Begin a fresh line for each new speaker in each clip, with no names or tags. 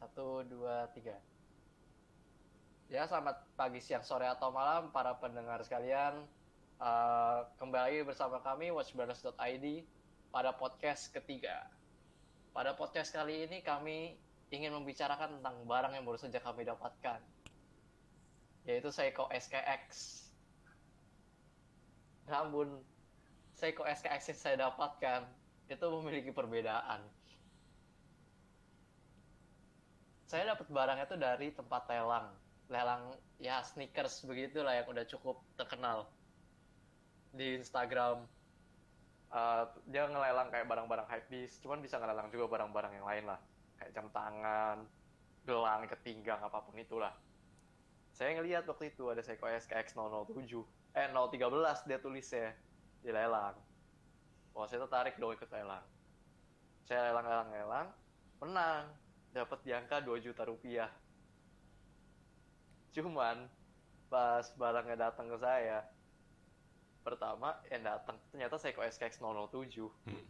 Satu, dua, tiga. Ya, selamat pagi, siang, sore, atau malam para pendengar sekalian. Uh, kembali bersama kami watchbrothers.id pada podcast ketiga. Pada podcast kali ini kami ingin membicarakan tentang barang yang baru saja kami dapatkan, yaitu Seiko SKX. Namun, Seiko SKX yang saya dapatkan itu memiliki perbedaan. Saya dapat barangnya itu dari tempat lelang, lelang ya sneakers begitulah yang udah cukup terkenal di Instagram. Uh, dia ngelelang kayak barang-barang hypebeast, cuman bisa ngelelang juga barang-barang yang lain lah, kayak jam tangan, gelang, ketinggang, apa pun itulah. Saya ngelihat waktu itu ada Seiko SKX 007, eh 013 dia tulisnya di lelang. Wah saya tertarik dong ikut lelang. Saya lelang-lelang-lelang, menang, dapat di angka 2 juta rupiah. Cuman pas barangnya datang ke saya, pertama yang datang ternyata Seiko SKX 007. Hmm.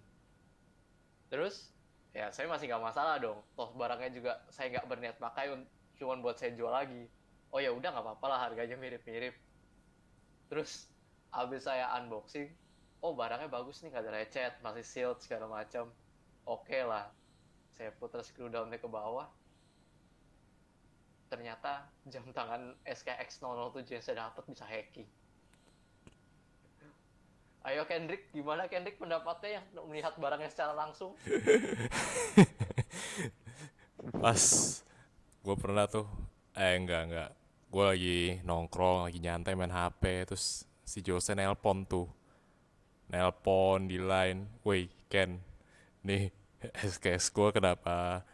Terus ya saya masih nggak masalah dong. Toh barangnya juga saya nggak berniat pakai, cuman buat saya jual lagi. Oh ya udah nggak apa-apa lah harganya mirip-mirip. Terus abis saya unboxing, oh barangnya bagus nih nggak ada lecet masih sealed segala macam oke okay lah saya putar screw downnya ke bawah ternyata jam tangan SKX 007 yang saya dapat bisa hacking. Ayo Kendrick, gimana Kendrick pendapatnya yang melihat barangnya secara langsung?
Pas gue pernah tuh, eh enggak enggak, gue lagi nongkrong, lagi nyantai main HP, terus si Jose nelpon tuh, nelpon di line, woi Ken, nih SKS gue kenapa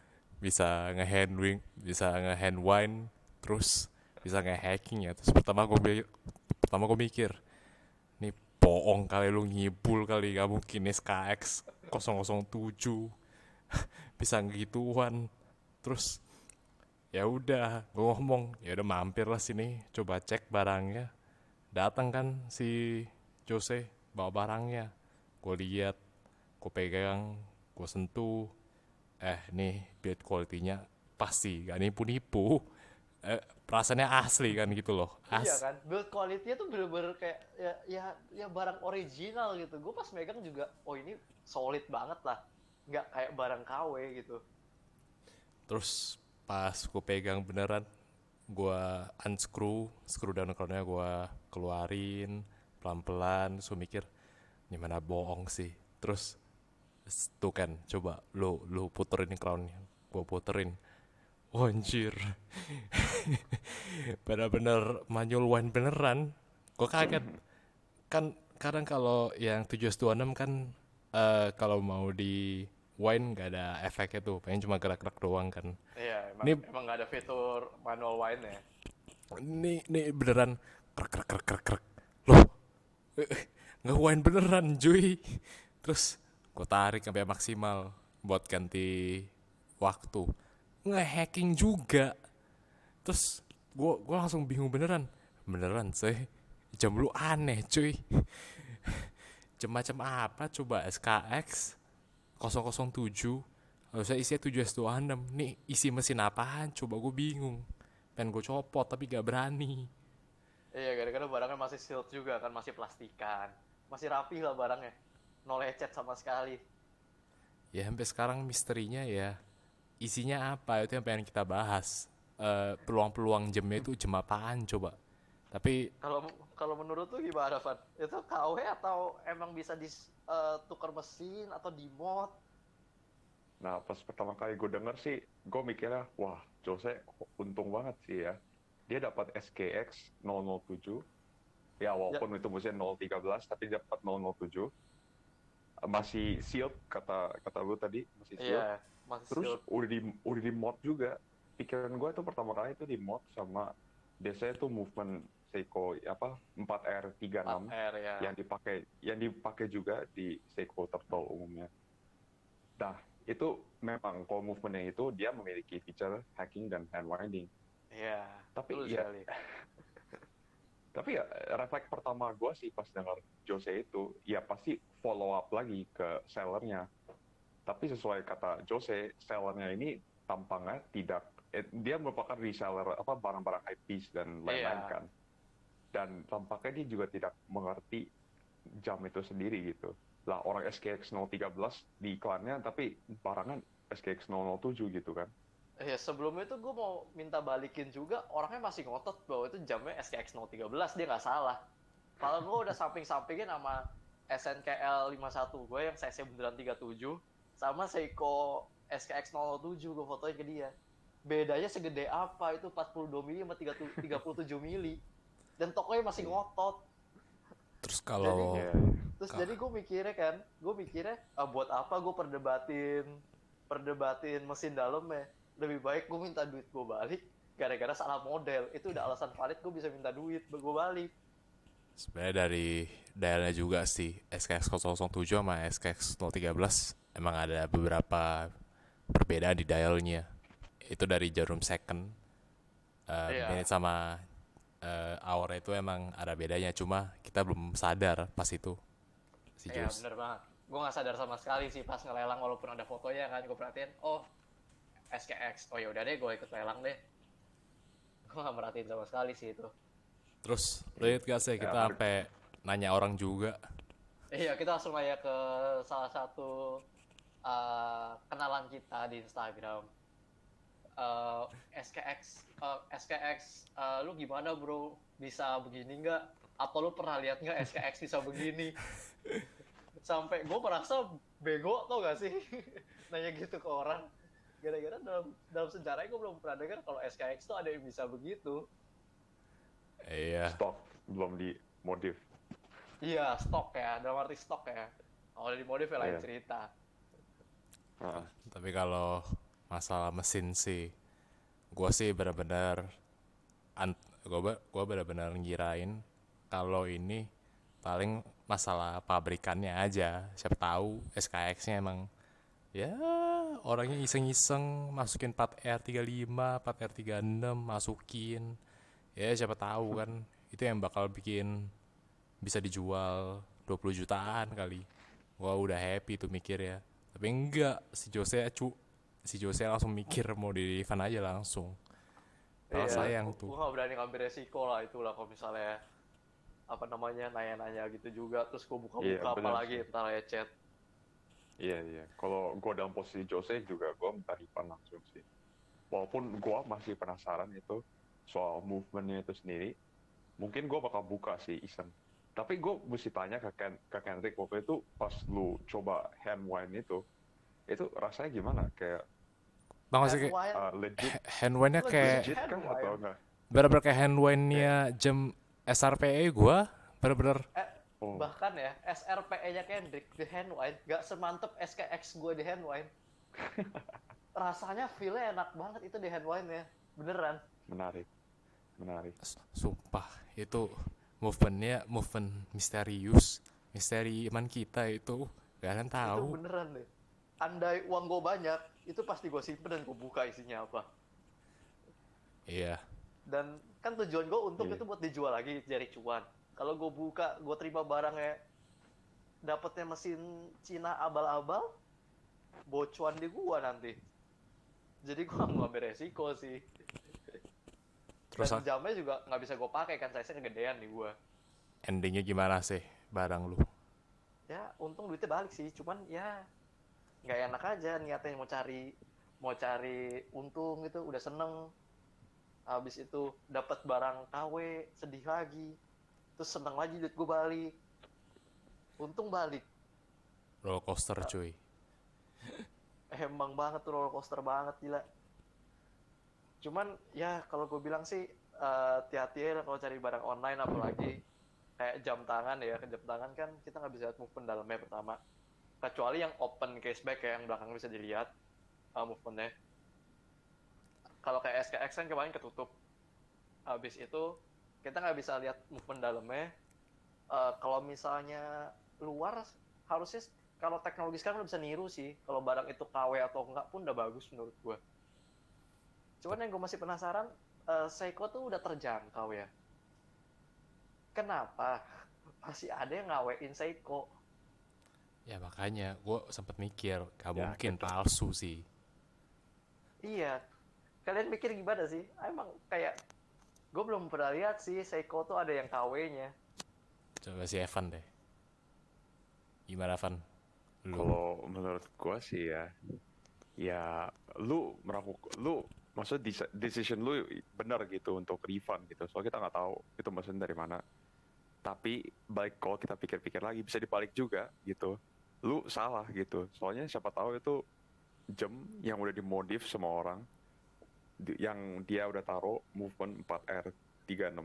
bisa ngehandling, bisa ngehandwind, terus bisa ngehacking ya. Terus pertama gue pertama gue mikir, nih bohong kali lu ngibul kali, gak mungkin SKX 007 bisa ngituan. Terus ya udah gue ngomong ya udah mampir lah sini coba cek barangnya datang kan si Jose bawa barangnya gue lihat gue pegang gue sentuh. Eh nih build quality-nya pasti gak nipu-nipu. Eh, perasaannya asli kan gitu loh.
Iya As iya kan build quality-nya tuh bener-bener kayak ya, ya ya barang original gitu. Gue pas megang juga oh ini solid banget lah. Nggak kayak barang KW gitu.
Terus pas gue pegang beneran gue unscrew screw down crown-nya gue keluarin pelan-pelan so mikir ini mana bohong sih. Terus tuh kan coba lu lu puterin crownnya. Gua puterin. Oh, anjir. Bener-bener manual wine beneran. Gua kaget. Kan kadang kalau yang 726 kan uh, kalau mau di wine gak ada efeknya tuh. Pengen cuma gerak-gerak doang kan.
Iya emang, ini, emang gak ada fitur manual wine ya.
Ini ini beneran krek krek krek krek krek. Loh ngewain beneran cuy. Terus gue tarik sampai maksimal buat ganti waktu. Ngehacking juga. Terus gue gue langsung bingung beneran. Beneran sih jam lu aneh cuy. Jam macam apa? Coba SKX 007 harusnya isinya 726 nih isi mesin apaan? Coba gue bingung. Pengen gue copot tapi gak berani.
Iya, gara-gara barangnya masih sealed juga kan, masih plastikan. Masih rapi lah barangnya. No lecet sama sekali.
Ya, sampai sekarang misterinya ya isinya apa itu yang pengen kita bahas. Uh, peluang-peluang jamnya itu jam apaan coba? Tapi
kalau kalau menurut tuh gimana, Van? Itu KW atau emang bisa di uh, tukar mesin atau di mod?
Nah, pas pertama kali gue denger sih, gue mikirnya, wah, Jose untung banget sih ya dia dapat SKX 007 ya walaupun ya. itu musim 013 tapi dapat 007 masih sealed kata kata lu tadi masih sealed yeah, masih terus sealed. udah di udah di mod juga pikiran gue itu pertama kali itu di mod sama biasanya tuh movement Seiko apa 4R36 4R, ya. yang dipakai yang dipakai juga di Seiko Turtle umumnya. Nah, itu memang kalau movementnya itu dia memiliki feature hacking dan hand winding.
Iya.
Tapi ya. tapi ya refleks pertama gue sih pas dengar Jose itu, ya pasti follow up lagi ke sellernya. Tapi sesuai kata Jose, sellernya ini tampangnya tidak eh, dia merupakan reseller apa barang-barang high piece dan lain-lain
Iya.
kan dan tampaknya dia juga tidak mengerti jam itu sendiri gitu lah orang SKX 013 di iklannya tapi barangnya SKX 007 gitu kan
Ya sebelumnya itu gue mau minta balikin juga orangnya masih ngotot bahwa itu jamnya SKX 013 dia nggak salah. Kalau gue udah samping-sampingin sama SNKL 51 gue yang size beneran 37 sama Seiko SKX 007 gue fotoin ke dia. Bedanya segede apa itu 42 mili sama 30 37 mili. Dan tokonya masih ngotot.
Terus kalau
Iya,
Terus
Ah.
jadi gue mikirnya kan, gue mikirnya ah, buat apa gue perdebatin, perdebatin mesin dalamnya. Lebih baik gue minta duit gue balik, gara-gara salah model. Itu udah alasan valid gue bisa minta duit, gue balik.
Sebenarnya dari dialnya juga sih SKX 007 sama SKX 013 emang ada beberapa perbedaan di dialnya. Itu dari jarum second, eh,
Iya.
menit sama eh, hour itu emang ada bedanya. Cuma kita belum sadar pas itu si
Iya
Jos.
bener banget. Gue gak sadar sama sekali sih pas ngelelang walaupun ada fotonya kan. Gue perhatiin, oh SKX. Oh yaudah deh gue ikut lelang deh. Gue gak merhatiin sama sekali sih itu.
Terus lo inget gak sih kita
Ya,
sampai nanya orang juga
Iya, kita langsung nanya ke salah satu uh, kenalan kita di Instagram. Uh, SKX, uh, SKX, uh, lu gimana bro? Bisa begini nggak? Apa lu pernah lihat nggak SKX bisa begini? Sampai gue merasa bego tau gak sih? Nanya gitu ke orang. Gara-gara dalam dalam sejarahnya gue belum pernah dengar kalau SKX tuh ada yang bisa begitu.
Iya
stok belum di modif
Iya, stok ya, dalam arti stok ya. Kalau di modif ya lain
Iya.
cerita.
Heeh.
Tapi kalau masalah mesin sih, gua sih benar-benar, an- gua be- gua benar-benar ngirain kalau ini paling masalah pabrikannya aja. Siapa tahu SKX-nya emang ya orangnya iseng-iseng masukin 4R35, 4R36 masukin. Ya siapa tahu kan itu yang bakal bikin bisa dijual 20 jutaan kali. Gua udah happy tuh mikir ya. Tapi enggak, si Jose cu si Jose langsung mikir mau di refund aja langsung. Padahal sayang
Gue
tuh.
gak berani ngambil resiko lah itulah kalau misalnya apa namanya nanya-nanya gitu juga terus buka-buka
Iya,
apa
benar
lagi
sih.
entar ya chat
Iya iya. Kalau gue dalam posisi Jose juga gue minta refund langsung sih. Walaupun gue masih penasaran itu soal movementnya itu sendiri. Mungkin gue bakal buka sih iseng. Tapi gue mesti tanya ke Ken, ke Kendrick waktu itu pas lu coba hand wine itu, itu rasanya gimana? Kayak
Bang masih kayak
Wine,
uh, legit,
hand wine-nya kayak
legit
hand
atau
wine.
enggak?
bener-bener kayak hand wine-nya jam SRPE gua bener-bener
eh,
Oh,
bahkan ya SRPE nya Kendrick di handwine gak semantep SKX gue di handwine rasanya feelnya enak banget itu di handwine ya beneran
menarik, menarik.
sumpah itu movement-nya movement misterius misteri iman kita itu gak ada yang
itu
tahu.
beneran deh. Andai uang gue banyak itu pasti gue simpen dan gue buka isinya apa.
Iya.
Dan kan tujuan gue untuk
Iya.
itu buat dijual lagi cari cuan. Kalau gue buka gue terima barangnya dapetnya mesin Cina abal-abal bocuan di gua nanti. Jadi gua nggak ambil resiko sih
terus
dan jamnya juga nggak bisa gue pakai kan size nya kegedean di gua.
Endingnya gimana sih barang lu?
Ya untung duitnya balik sih cuman ya nggak enak aja niatnya mau cari mau cari untung gitu udah seneng. Habis itu dapat barang KW sedih lagi. Terus seneng lagi duit gue balik. Untung balik.
Roller coaster cuy.
Emang banget tuh roller coaster banget gila cuman ya kalau gue bilang sih eh, hati-hati ya kalau cari barang online apalagi kayak jam tangan ya. Jam tangan kan kita nggak bisa lihat movement dalamnya pertama. Kecuali yang open caseback ya yang belakang bisa dilihat uh, movementnya. Kalau kayak SKX kan kemarin ketutup. Habis itu kita nggak bisa lihat movement dalamnya. Eh, kalau misalnya luar harusnya kalau teknologi sekarang udah bisa niru sih. Kalau barang itu KW atau enggak pun udah bagus menurut gua cuman yang gue masih penasaran eh, Seiko tuh udah terjangkau ya kenapa masih ada yang ngawein Seiko
ya makanya gua sempet mikir gak
Ya,
mungkin
gitu.
palsu sih
Iya. Kalian mikir gimana sih? Emang kayak gue belum pernah lihat sih Seiko tuh ada yang KW-nya.
Coba si Evan deh. Gimana Evan? Lu
Kalau menurut gua sih ya, ya lu melakukan lu maksud deci- decision lu benar gitu untuk refund gitu. Soalnya kita nggak tahu itu mesin dari mana. Tapi baik kalau kita pikir-pikir lagi bisa dibalik juga gitu. Lu salah gitu. Soalnya siapa tahu itu jam yang udah dimodif sama orang yang dia udah taruh movement 4R 36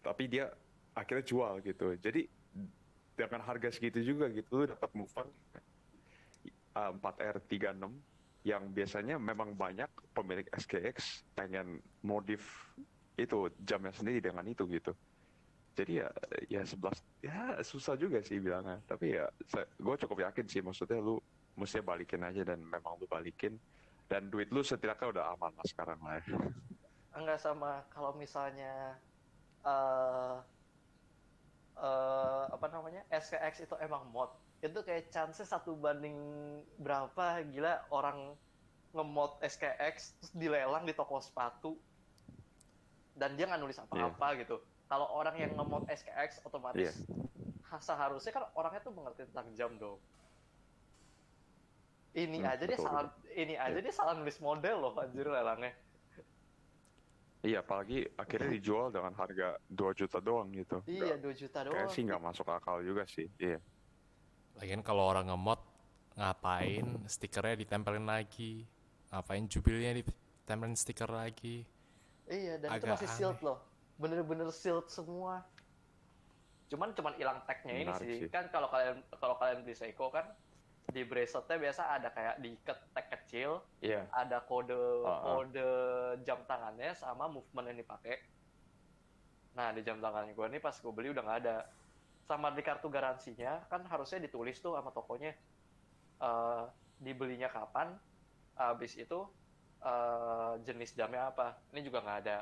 tapi dia akhirnya jual gitu. Jadi dengan harga segitu juga gitu lu dapat movement uh, 4R36 yang biasanya memang banyak pemilik SKX pengen modif itu jamnya sendiri dengan itu gitu. Jadi ya ya 11 ya susah juga sih bilangnya. Tapi ya gue cukup yakin sih maksudnya lu mesti balikin aja dan memang lu balikin dan duit lu setidaknya udah aman lah sekarang lah ya.
Enggak sama kalau misalnya eh eh, apa namanya SKX itu emang mod itu kayak chance satu banding berapa? Gila orang ngemod SKX terus dilelang di toko sepatu. Dan dia nggak nulis apa-apa gitu. Kalau orang yang ngemod SKX otomatis ha- seharusnya kan orangnya tuh mengerti tentang jam dong. Ini
Hmm,
aja dia
betul,
salah ini aja
Iya.
dia salah nulis model loh anjir lelangnya
Iya apalagi akhirnya dijual dengan harga 2 juta doang gitu.
iya
Nggak-
2 juta doang
sih nggak masuk akal juga sih. Iya.
Lagian kalau orang ngemod ngapain stikernya ditempelin lagi? Ngapain jubilnya ditempelin stiker lagi?
Iya, dan itu
Agak
masih
aneh.
sealed loh. Bener-bener sealed semua. Cuman cuman hilang tagnya ini sih.
sih.
Kan kalau kalian kalau kalian beli Seiko kan di braceletnya biasa ada kayak diikat tag kecil,
Iya.
ada kode
Ah, ah.
kode jam tangannya sama movement yang dipakai. Nah di jam tangan gue nih pas gue beli udah nggak ada. Sama di kartu garansinya kan harusnya ditulis tuh sama tokonya eh dibelinya kapan, habis itu eh, jenis jamnya apa. Ini juga nggak ada.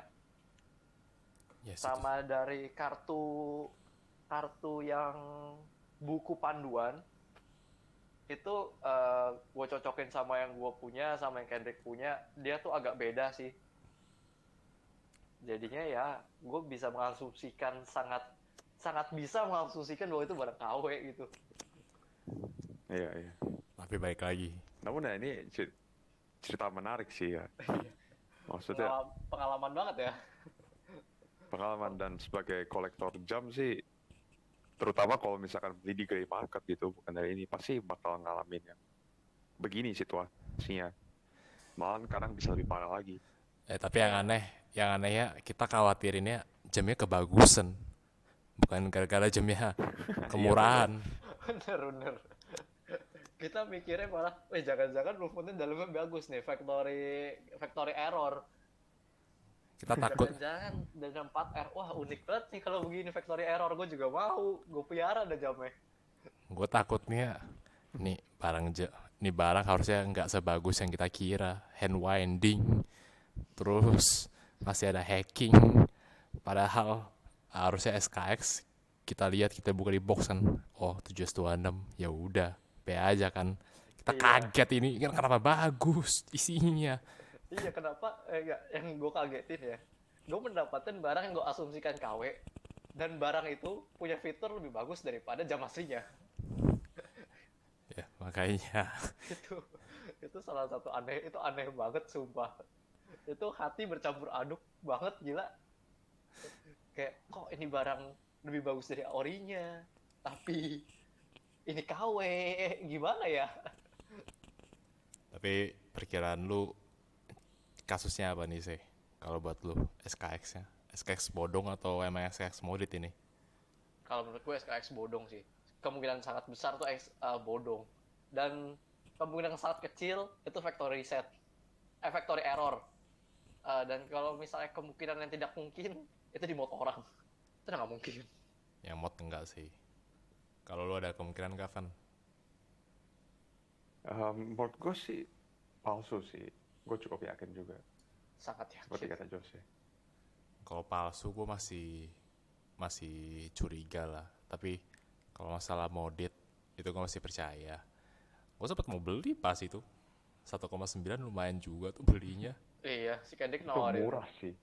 Ya, sih,
Sama dari kartu kartu yang buku panduan itu gue cocokin sama yang gue punya sama yang Kendrick punya dia tuh agak beda sih jadinya ya gue bisa mengasumsikan sangat sangat bisa mengasumsikan bahwa itu barang KW gitu
Iya, iya.
Tapi baik lagi.
Namun ya ini cer- cerita menarik sih ya. Maksudnya
Pengalam- pengalaman banget ya
pengalaman dan sebagai kolektor jam sih terutama kalau misalkan beli di grey market gitu bukan dari ini pasti bakal ngalamin yang begini situasinya malahan kadang bisa lebih parah lagi
Eh tapi yang aneh, yang aneh ya kita khawatirinnya jamnya kebagusan. Bukan gara-gara jamnya kemurahan.
bener bener kita mikirnya malah eh jangan-jangan movementnya dalamnya bagus nih factory factory error
Kita takut
Jangan-jangan dengan 4R. Wah, unik banget nih kalau begini factory error. Gue juga mau. Gue piara ada jamnya.
gue takutnya nih barang ja- nih barang harusnya nggak sebagus yang kita kira hand winding terus masih ada hacking padahal harusnya SKX kita lihat kita buka di box kan oh 726 ya udah be aja kan kita
Iya.
kaget ini kan kenapa bagus isinya
Iya, kenapa? Eh, enggak. Yang gue kagetin ya. Gue mendapatkan barang yang gue asumsikan KW. Dan barang itu punya fitur lebih bagus daripada jam aslinya.
ya makanya
itu itu salah satu aneh itu aneh banget sumpah itu hati bercampur aduk banget gila kayak kok ini barang lebih bagus dari orinya tapi ini KW gimana ya?
Tapi perkiraan lu kasusnya apa nih sih kalau buat lu SKX nya? SKX bodong atau emang SKX modit ini?
Kalau menurut gue SKX bodong sih. Kemungkinan sangat besar tuh X, uh, bodong. Dan kemungkinan sangat kecil itu factory reset. Eh factory error. Uh, dan kalau misalnya kemungkinan yang tidak mungkin itu di mod orang. Itu nggak mungkin.
Yang mod enggak sih. Kalau lu ada kemungkinan kapan
Ehm, menurut gue sih palsu sih. Gue cukup yakin juga.
Sangat
seperti
yakin
kata Jose.
Kalau palsu gue masih masih curiga lah. Tapi kalau masalah modit itu gue masih percaya. Gue sempat mau beli pas itu. 1,9 lumayan juga tuh belinya.
Iya, si Kendrick
Itu
nawarin.
murah sih.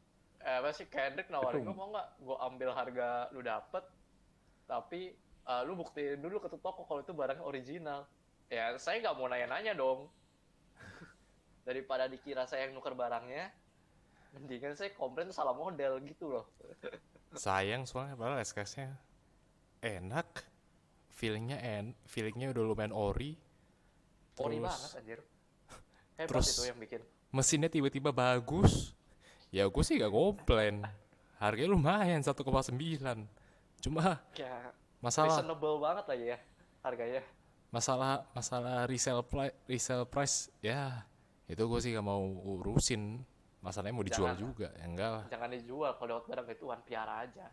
Eh, apa sih Kendrick nawarin gue mau nggak gue ambil harga lu dapet, tapi eh, lu buktiin dulu ke toko kalau itu barangnya original. Ya saya nggak mau nanya-nanya dong. Daripada dikira saya yang nuker barangnya, mendingan saya komplain salah model gitu loh.
Sayang soalnya padahal SKS-nya enak. Feelingnya en, feelingnya udah lumayan ori.
Ori
Terus-
banget anjir. Hebat
Terus-
itu yang bikin.
Mesinnya tiba-tiba bagus. Ya gue sih gak komplain. Harganya lumayan 1,9. Cuma
Ya,
masalah
reasonable banget lagi ya harganya.
masalah masalah resale price resale price ya itu gue sih gak mau urusin masalahnya mau dijual
Jangan.
juga ya enggak lah
Jangan dijual kalau dapat barang gituan, piara aja.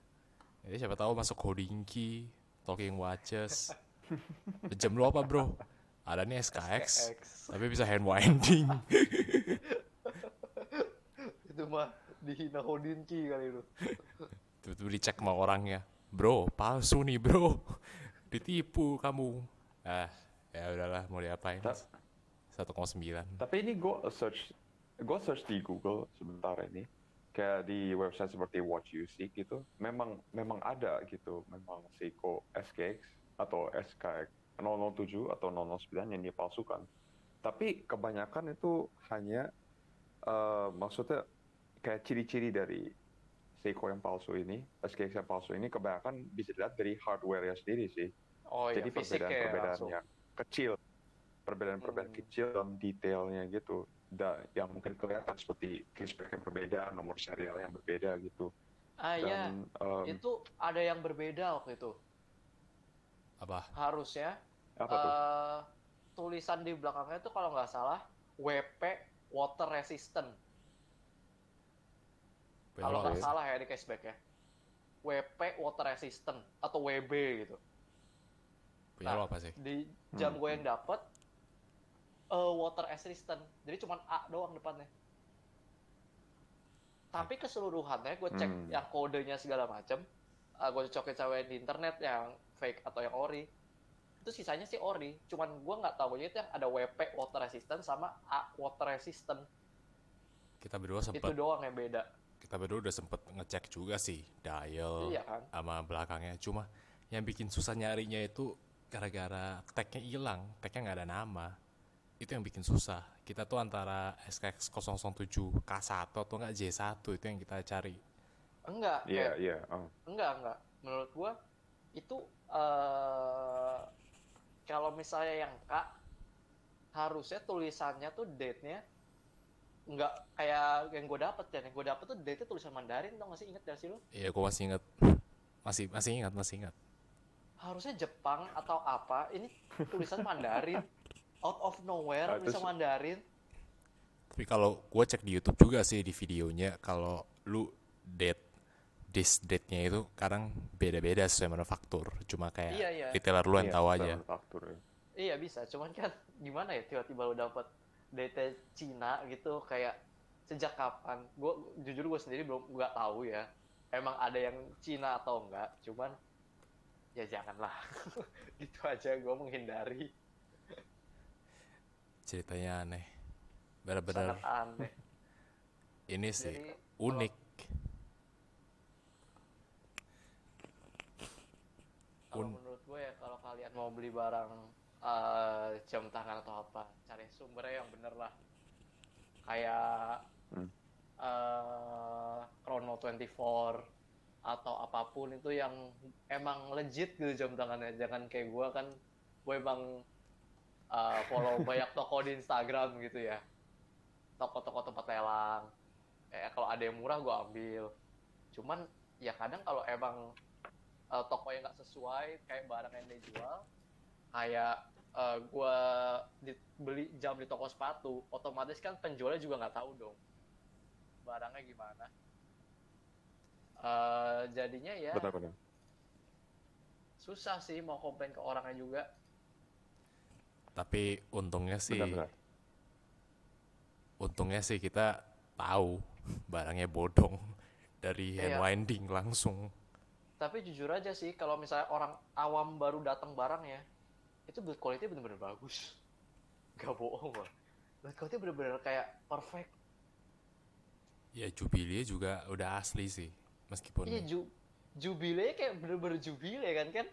jadi siapa tahu masuk Hodinky Talking Watches jam lu apa bro ada nih SKX
SKX.
tapi bisa hand winding
Itu mah dihina Hodinki kali itu.
tiba-tiba dicek sama orangnya bro palsu nih bro. Ditipu kamu. Ah ya udahlah mau diapain?
Ta-
1,9
Tapi ini gue search, gue search di Google sebentar ini, kayak di website seperti Watch You Seek gitu, memang memang ada gitu, memang Seiko SKX atau SKX 007 atau 009 yang dipalsukan. Tapi kebanyakan itu hanya, eh, maksudnya kayak ciri-ciri dari Seiko yang palsu ini, SKX yang palsu ini kebanyakan bisa dilihat dari hardware-nya sendiri sih.
Oh iya,
Jadi
fisik ya
perbedaan-perbedaan
langsung.
yang kecil, perbedaan-perbedaan
Hmm.
kecil dalam detailnya gitu, da, yang mungkin kelihatan seperti cashback yang berbeda, nomor serial yang berbeda gitu.
Ah iya,
em,
itu ada yang berbeda waktu itu.
apa
Harusnya
apa tuh?
eh, tulisan di belakangnya itu kalau nggak salah WP water resistant. Kalau nggak salah ya di cashback ya. WP water resistant atau WB gitu.
punya lo apa sih
Di jam
Hmm.
gue yang dapet eh, water resistant. Jadi cuma A doang depannya. Tapi keseluruhannya gue cek
Hmm.
yang kodenya segala macam, gue cocokin sama di internet yang fake atau yang ori. Itu sisanya sih ori, cuman gue nggak tahu itu yang ada WP water resistant sama A water resistant.
kita berdua
Itu
sempet
doang yang beda.
Kita berdua udah sempet ngecek juga sih dial
Iya kan?
sama belakangnya cuma yang bikin susah nyarinya itu gara-gara tagnya hilang tagnya nggak ada nama itu yang bikin susah kita tuh antara SKX 007 K1 atau enggak J1 itu yang kita cari
Enggak,
Iya,
kayak-
iya. oh.
enggak, enggak. Menurut gua itu eh kalau misalnya yang K harusnya tulisannya tuh date-nya enggak kayak yang gue dapet ya. Yang gue dapet tuh date-nya tulisan Mandarin tau gak sih inget gak sih lu?
iya gua masih ingat masih masih ingat masih ingat
Harusnya Jepang atau apa, ini tulisan Mandarin. Out of nowhere
Ah,
tulisan Mandarin.
tapi kalau gua cek di YouTube juga sih di videonya kalau lu date this date-nya itu kadang beda-beda sesuai manufaktur cuma kayak
Iya, iya.
retailer lu yang
Iya,
tahu aja
manufaktur ya.
Iya bisa, cuman kan gimana ya tiba-tiba lu dapet DT Cina gitu kayak sejak kapan? Gue jujur gue sendiri belum nggak tahu ya. Emang ada yang Cina atau enggak? Cuman ya janganlah. gitu aja gue menghindari.
ceritanya aneh benar-benar
aneh.
ini sih
Jadi
unik
kalau
Un-
menurut gue ya kalau kalian mau beli barang eh, jam tangan atau apa, cari sumbernya yang bener lah. Kayak
Hmm.
eh, Chrono 24 atau apa pun itu yang emang legit gitu jam tangannya. Jangan kayak gue kan, gue emang eh, follow banyak toko di Instagram gitu ya. Toko-toko tempat lelang. Eh, kalau ada yang murah gue ambil. Cuman ya kadang kalau emang uh, toko yang nggak sesuai kayak barang yang dia jual kayak uh, gua di- beli jam di toko sepatu otomatis kan penjualnya juga nggak tahu dong barangnya gimana Uh, jadinya ya
Benar-benar.
susah sih mau komplain ke orangnya juga
tapi untungnya sih
Benar-benar.
untungnya sih kita tahu barangnya bodong dari hand
Iya.
winding langsung
tapi jujur aja sih kalau misalnya orang awam baru datang barang ya itu build quality bener-bener bagus gak bohong lah Blackoutnya bener-bener kayak perfect.
Ya Jubilee juga udah asli sih. Meskipun
Iya ju jubile kayak bener-bener jubile kan kan?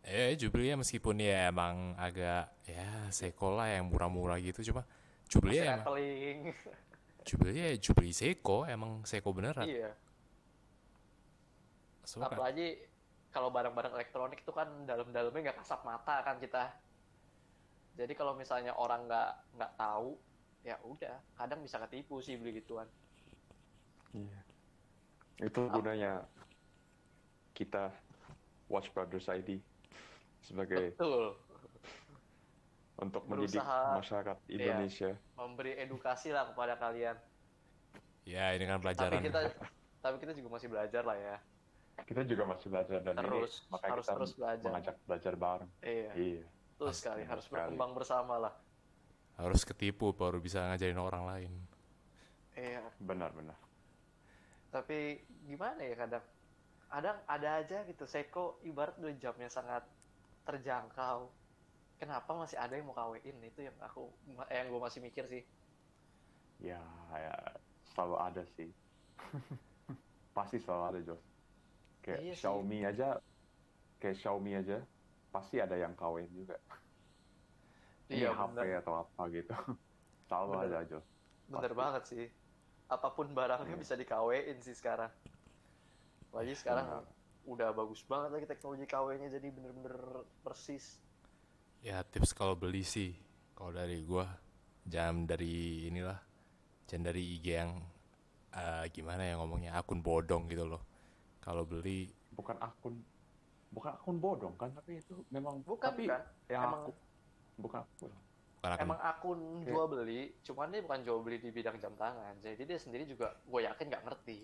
Eh, Jubilee meskipun ya emang agak ya Seiko lah yang murah-murah gitu cuma Jubilee emang. Jubilee ya Jubilee Seiko emang Seiko beneran.
iya.
So,
Apalagi kalau barang-barang elektronik itu kan dalam-dalamnya nggak kasat mata kan kita. Jadi kalau misalnya orang nggak nggak tahu, ya udah, kadang bisa ketipu sih beli gituan.
Iya. Itu gunanya kita Watch Brothers ID sebagai
Betul.
untuk mendidik
Berusaha-
masyarakat
iya.
Indonesia.
Memberi edukasi lah kepada kalian.
ya ini kan
Tapi
pelajaran.
kita tapi kita juga masih belajar lah ya.
Kita juga masih belajar dan
Terus,
ini makanya
harus
kita
terus belajar.
mengajak belajar bareng.
Iya.
Iya.
Pasti,
sekali, harus
sekali.
berkembang bersama lah.
Harus ketipu baru bisa ngajarin orang lain.
Iya.
Benar-benar.
Tapi gimana ya kadang kadang ada aja gitu Seiko ibarat udah jamnya sangat terjangkau kenapa masih ada yang mau kawin itu yang aku yang gue masih mikir sih
Ya, ya selalu ada sih. pasti selalu ada Jos. Kayak
Iya sih.
Xiaomi aja, kayak Xiaomi aja, pasti ada yang kawin juga. Ini
Iya,
HP
bener.
atau apa gitu. selalu
Bener.
ada Jos.
bener
Pasti.
banget sih apa pun barangnya
Iya.
bisa dikawin sih sekarang lagi sekarang udah bagus banget lagi teknologi KW-nya jadi bener-bener persis
Ya tips kalau beli sih kalau dari gua jangan dari inilah jangan dari IG yang eh, gimana ya ngomongnya akun bodong gitu loh. Kalau beli
Bukan akun, bukan akun bodong kan, tapi itu memang
bukan
tapi
kan
yang
Emang-
aku bukan akun.
bukan akun
emang akun jual beli cuman dia bukan jual beli di bidang jam tangan jadi dia sendiri juga gue yakin nggak ngerti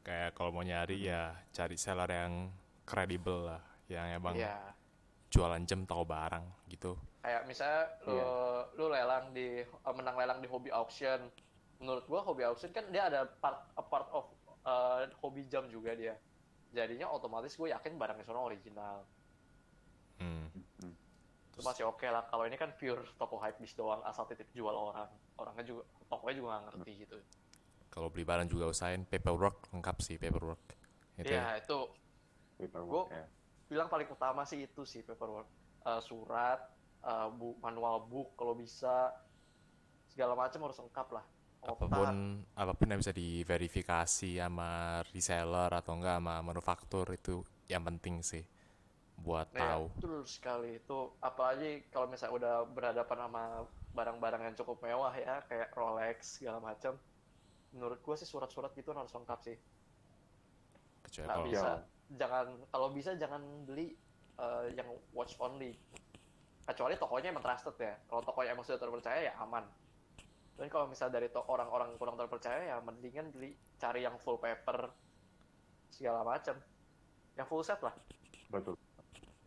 kayak kalau mau nyari ya cari seller yang kredibel lah, yang emang
Iya.
jualan jam tahu barang gitu.
kayak misalnya lu,
Iya.
lu lelang di eh, menang lelang di hobby auction menurut gua hobby auction kan dia ada part a part of eh, hobi jam juga dia jadinya otomatis gue yakin barangnya sono original
Hmm.
Hmm.
itu masih oke lah kalau ini kan pure toko hypebeast doang asal titip jual orang orangnya juga tokonya juga nggak ngerti gitu
Kalau beli barang juga usahain paperwork lengkap sih paperwork. Itu ya.
Iya itu
Paperwork,
Gua-
ya.
bilang paling utama sih itu sih paperwork Eh, surat eh, bu manual book kalau bisa segala macam harus lengkap lah Otak.
apa pun apa pun yang bisa diverifikasi sama reseller atau enggak sama manufaktur itu yang penting sih buat
Iya,
tahu.
betul sekali itu apalagi kalau misalnya udah berhadapan sama barang-barang yang cukup mewah ya kayak Rolex segala macam menurut gua sih surat-surat gitu harus lengkap sih
Kecuali kalau
bisa
Ya.
jangan kalau bisa jangan beli eh, yang watch only kecuali tokonya emang trusted ya kalau tokonya emang sudah terpercaya ya aman tapi kalau misalnya dari to- orang-orang kurang terpercaya ya mendingan beli cari yang full paper segala macam yang full set lah
Betul.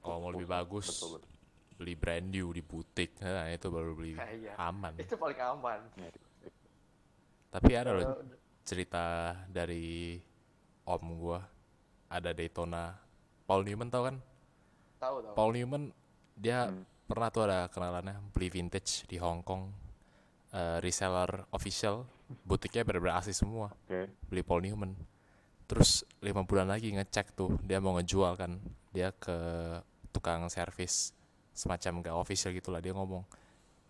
kalau mau lebih bagus
Betul, betul.
beli brand new di butik, nah itu baru beli
Nah, iya.
aman.
itu paling aman
Ya,
Tapi ada loh cerita dari om gua ada Daytona Paul Newman tau kan?
tahu tahu
Paul Newman dia
Hmm.
pernah tuh ada kenalannya beli vintage di Hong Kong eh, reseller official butiknya bener-bener asli semua.
Oke.
beli Paul Newman. Terus lima bulan lagi ngecek tuh dia mau ngejual kan. Dia ke tukang servis semacam gak official gitulah dia ngomong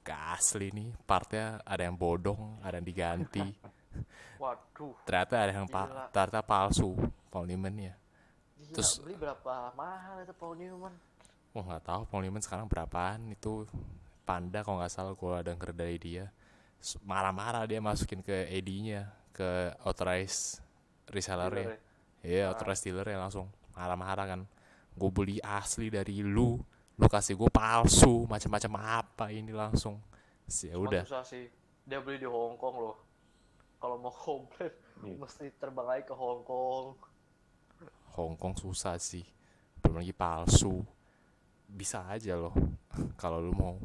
gak asli nih partnya ada yang bodong ada yang diganti.
Waduh.
Ternyata ada yang pa- ternyata palsu Paul Newman ya.
Gila,
Terus-
beli berapa mahal itu Paul Newman?
Wah nggak tahu Paul Newman sekarang berapaan itu. Panda kalau nggak salah gua denger dari dia marah-marah dia masukin ke AD-nya ke authorized reseller ya
ya.
Iya, authorized dealer ya langsung marah-marah kan. Gue beli asli dari lu, lu kasih gue palsu, macam-macam apa ini langsung. Ya
Cuman
udah,
susah sih dia beli di Hong Kong loh kalau mau komplain
Iya.
mesti terbang lagi ke Hong Kong
Hong Kong susah sih. Belum lagi palsu. Bisa aja loh kalau lu mau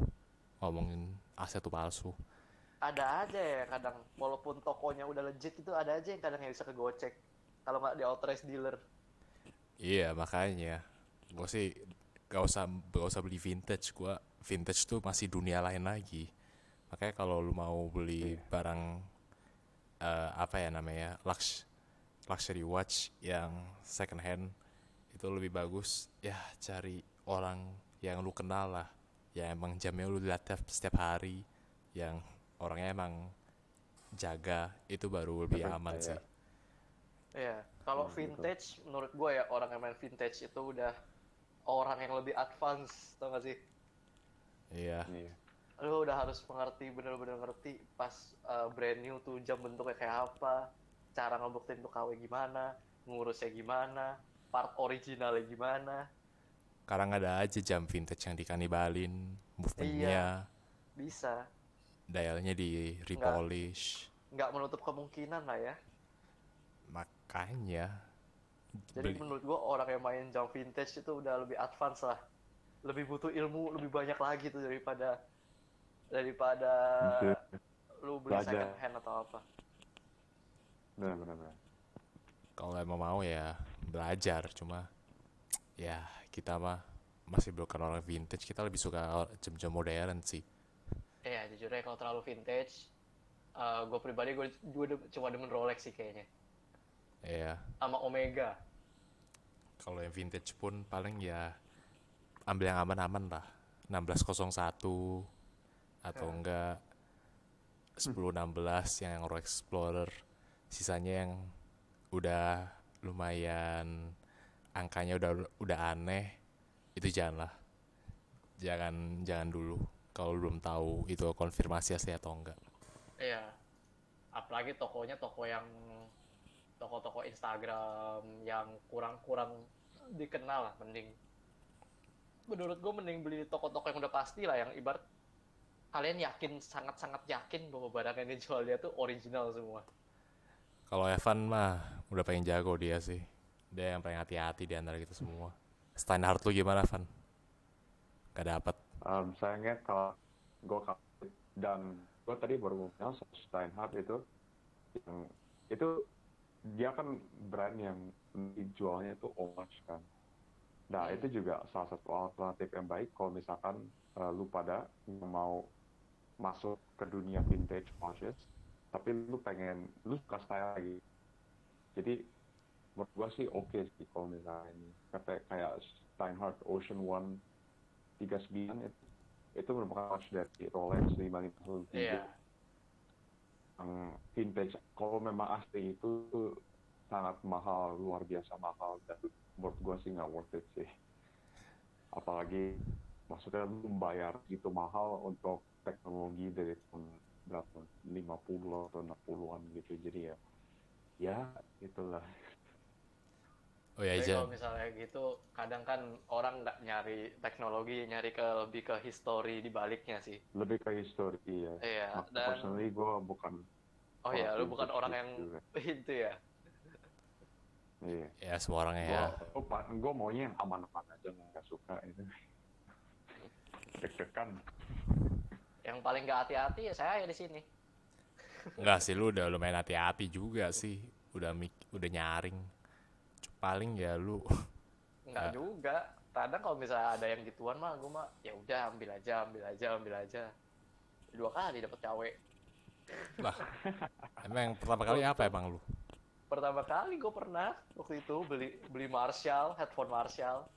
ngomongin aset tuh palsu.
Ada aja ya kadang walaupun tokonya udah legit itu ada aja yang kadang yang bisa kegocek kalau nggak di authorized dealer
Iya, makanya gue sih gak usah gak usah beli vintage. Gua vintage tuh masih dunia lain lagi. makanya kalau lu mau beli
Iya.
barang eh, apa ya namanya lux luxury watch yang second hand itu lebih bagus ya cari orang yang lu kenal lah ya emang jamnya lu lihat tiap- setiap hari yang orangnya emang jaga itu baru lebih
Efek
aman
kayak-
sih
Iya, kalau
Hmm, gitu.
vintage menurut gue ya orang yang main vintage itu udah orang yang lebih advance, tau gak sih?
iya
Iya.
Lu udah harus mengerti, bener-bener ngerti pas uh, brand new tuh jam bentuknya kayak apa, cara ngebuktiin tuh KW gimana, ngurusnya gimana, part originalnya gimana,
sekarang ada aja jam vintage yang dikanibalin movementnya
bisa.
Dialnya di repolish
Nggak menutup kemungkinan lah ya.
makanya
Jadi
beli-
menurut gua orang yang main jam vintage itu udah lebih advance lah. Lebih butuh ilmu lebih banyak lagi tuh daripada daripada lu beli
Belajar.
second hand atau apa.
Benar, benar, benar.
kalau emang mau ya belajar cuma ya kita mah masih bukan orang vintage kita lebih suka jam-jam modern sih
Iya, jujur aja kalau terlalu vintage, gue pribadi gue gue cuma demen Rolex sih kayaknya,
ya
sama Omega.
kalau yang vintage pun paling ya ambil yang aman-aman lah. 1601 atau
Ya.
enggak 1016 yang Rolex Explorer. Sisanya yang udah lumayan angkanya udah udah aneh itu jangan lah. Jangan jangan dulu kalau belum tahu itu konfirmasi asli atau enggak
Iya, apalagi tokonya toko yang toko-toko Instagram yang kurang-kurang dikenal lah, mending. Menurut gue mending beli di toko-toko yang udah pasti lah, yang ibarat kalian yakin sangat-sangat yakin bahwa barang yang dijual dia tuh original semua.
kalau Evan mah udah paling jago dia sih dia yang paling hati-hati di antara kita semua Steinhardt lu gimana Van? Gak dapet
Um, sayangnya kalau gue dan gue tadi baru ngomong sama Steinhardt itu yang itu dia kan brand yang dijualnya itu homage kan. Nah
Hmm.
itu juga salah satu alternatif yang baik kalau misalkan uh, lu pada mau masuk ke dunia vintage watches, tapi lu pengen lu suka style lagi. Jadi menurut gua sih oke sih kalau misalnya ini kayak Steinhardt Ocean One 39 itu itu merupakan watch dari Rolex 550
Iya,
yang vintage kalau memang asli itu sangat mahal luar biasa mahal dan menurut gua sih nggak worth it sih. Apalagi maksudnya lu bayar gitu mahal untuk teknologi dari tahun berapa? 50 atau 60-an gitu. Jadi ya ya itulah
Oh ya aja
kalau misalnya gitu, kadang kan orang nggak nyari teknologi, nyari ke lebih ke history di baliknya sih.
lebih ke history ya
Iya,
Nah,
dan
personally gua bukan
oh ya, lu bukan orang yang
juga.
itu ya.
iya
ya semua orangnya ya
gua, gua maunya yang aman-aman aja nggak suka itu deg-degan
Yang paling nggak hati-hati ya saya di sini.
Enggak sih lu udah lumayan hati-hati juga sih udah mik udah nyaring paling ya lu
Nggak juga. Kadang kalau misalnya ada yang gituan mah, gue mah ya udah ambil aja, ambil aja, ambil aja. Dua kali dapet cawe.
lah emang pertama kali apa emang lu
Pertama kali gue pernah waktu itu beli beli Marshall, headphone Marshall.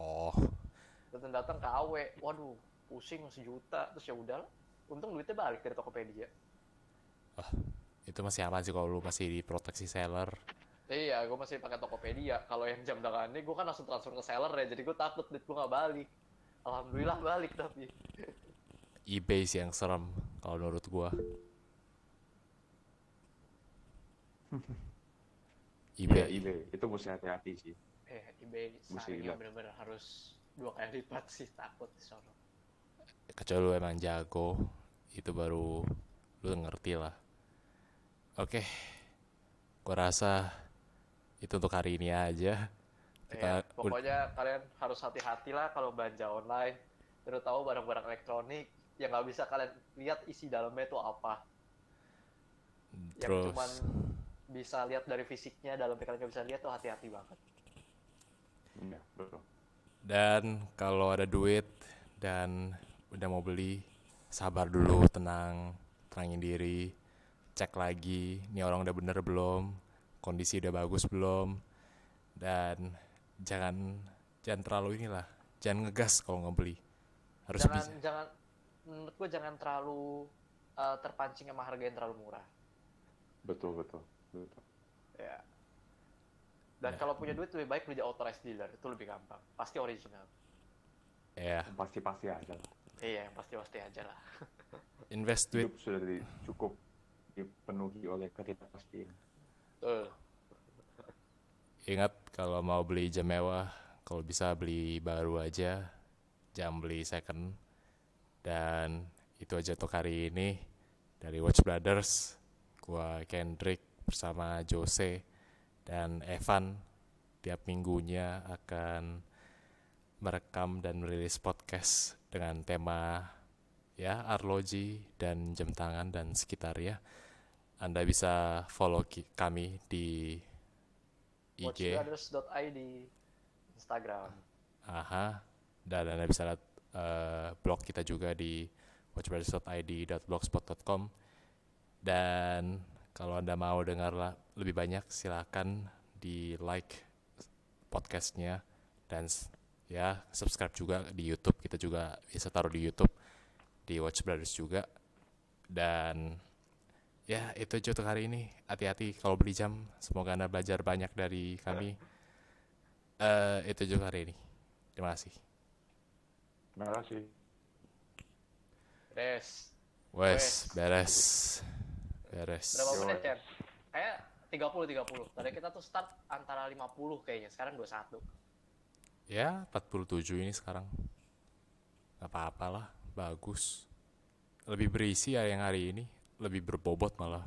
oh
Datang datang KW, waduh pusing sejuta terus ya udah. Untung duitnya balik dari Tokopedia.
itu masih aman sih kalau lu masih di proteksi seller
Iya, gue masih pakai Tokopedia. Kalau yang jam tangan ini, gue kan langsung transfer ke seller ya. Jadi gue takut duit gue nggak balik. Alhamdulillah balik tapi.
eBay sih yang serem kalau menurut gua
Iya,
eBay
eBay itu mesti hati-hati sih
Eh, eBay
lihat.
bener-bener harus dua kali lipat sih takut sono.
kecuali lu emang jago itu baru lu ngerti lah oke gua rasa itu untuk hari ini aja
Iya,
kita ud-
pokoknya kalian harus hati-hati lah kalau belanja online. Terutama barang-barang elektronik yang nggak bisa kalian lihat isi dalamnya itu apa. Yang
terus
cuman bisa lihat dari fisiknya, dalamnya kalian nggak bisa lihat tuh hati-hati banget.
iya betul
dan kalau ada duit dan udah mau beli sabar dulu tenang tenangin diri cek lagi ini orang udah bener belum kondisi udah bagus belum dan jangan jangan terlalu inilah jangan ngegas kalau nggak beli harus
jangan
bisa
jangan menurut gue jangan terlalu uh, terpancing sama harga yang terlalu murah
Betul, betul. betul.
ya dan
Ya.
kalau punya duit lebih baik beli di authorized dealer itu lebih gampang pasti original
ya
Pasti-pasti aja lah.
iya yang pasti pasti aja lah
invest duit
Hidup sudah cukup dipenuhi oleh ketidakpastian.
Tuh.
Ingat kalau mau beli jam mewah, kalau bisa beli baru aja, jangan beli second. Dan itu aja untuk hari ini dari Watch Brothers. Gua Kendrick bersama Jose dan Evan tiap minggunya akan merekam dan merilis podcast dengan tema ya arloji dan jam tangan dan sekitarnya. Anda bisa follow kami di IG.
watchbrothers.id Instagram.
Aha. Dan Anda bisa lihat eh, blog kita juga di watchbrothers.id.blogspot.com Dan kalau Anda mau dengar lebih banyak silakan di like podcastnya. Dan ya subscribe juga di YouTube. Kita juga bisa taruh di YouTube di Watch Brothers juga. Dan ya itu aja untuk hari ini. Hati-hati kalau beli jam. Semoga anda belajar banyak dari kami. Eh itu juga hari ini. Terima kasih.
Terima kasih.
Res
wes
Wes.
beres. Beres.
Berapa
Yo.
menit Chen? kayak 30 30 tadi kita tuh start antara 50 kayaknya. Sekarang 21
ya 47 ini sekarang. Nggak apa-apa lah. Bagus. Lebih berisi ya yang hari ini lebih berbobot malah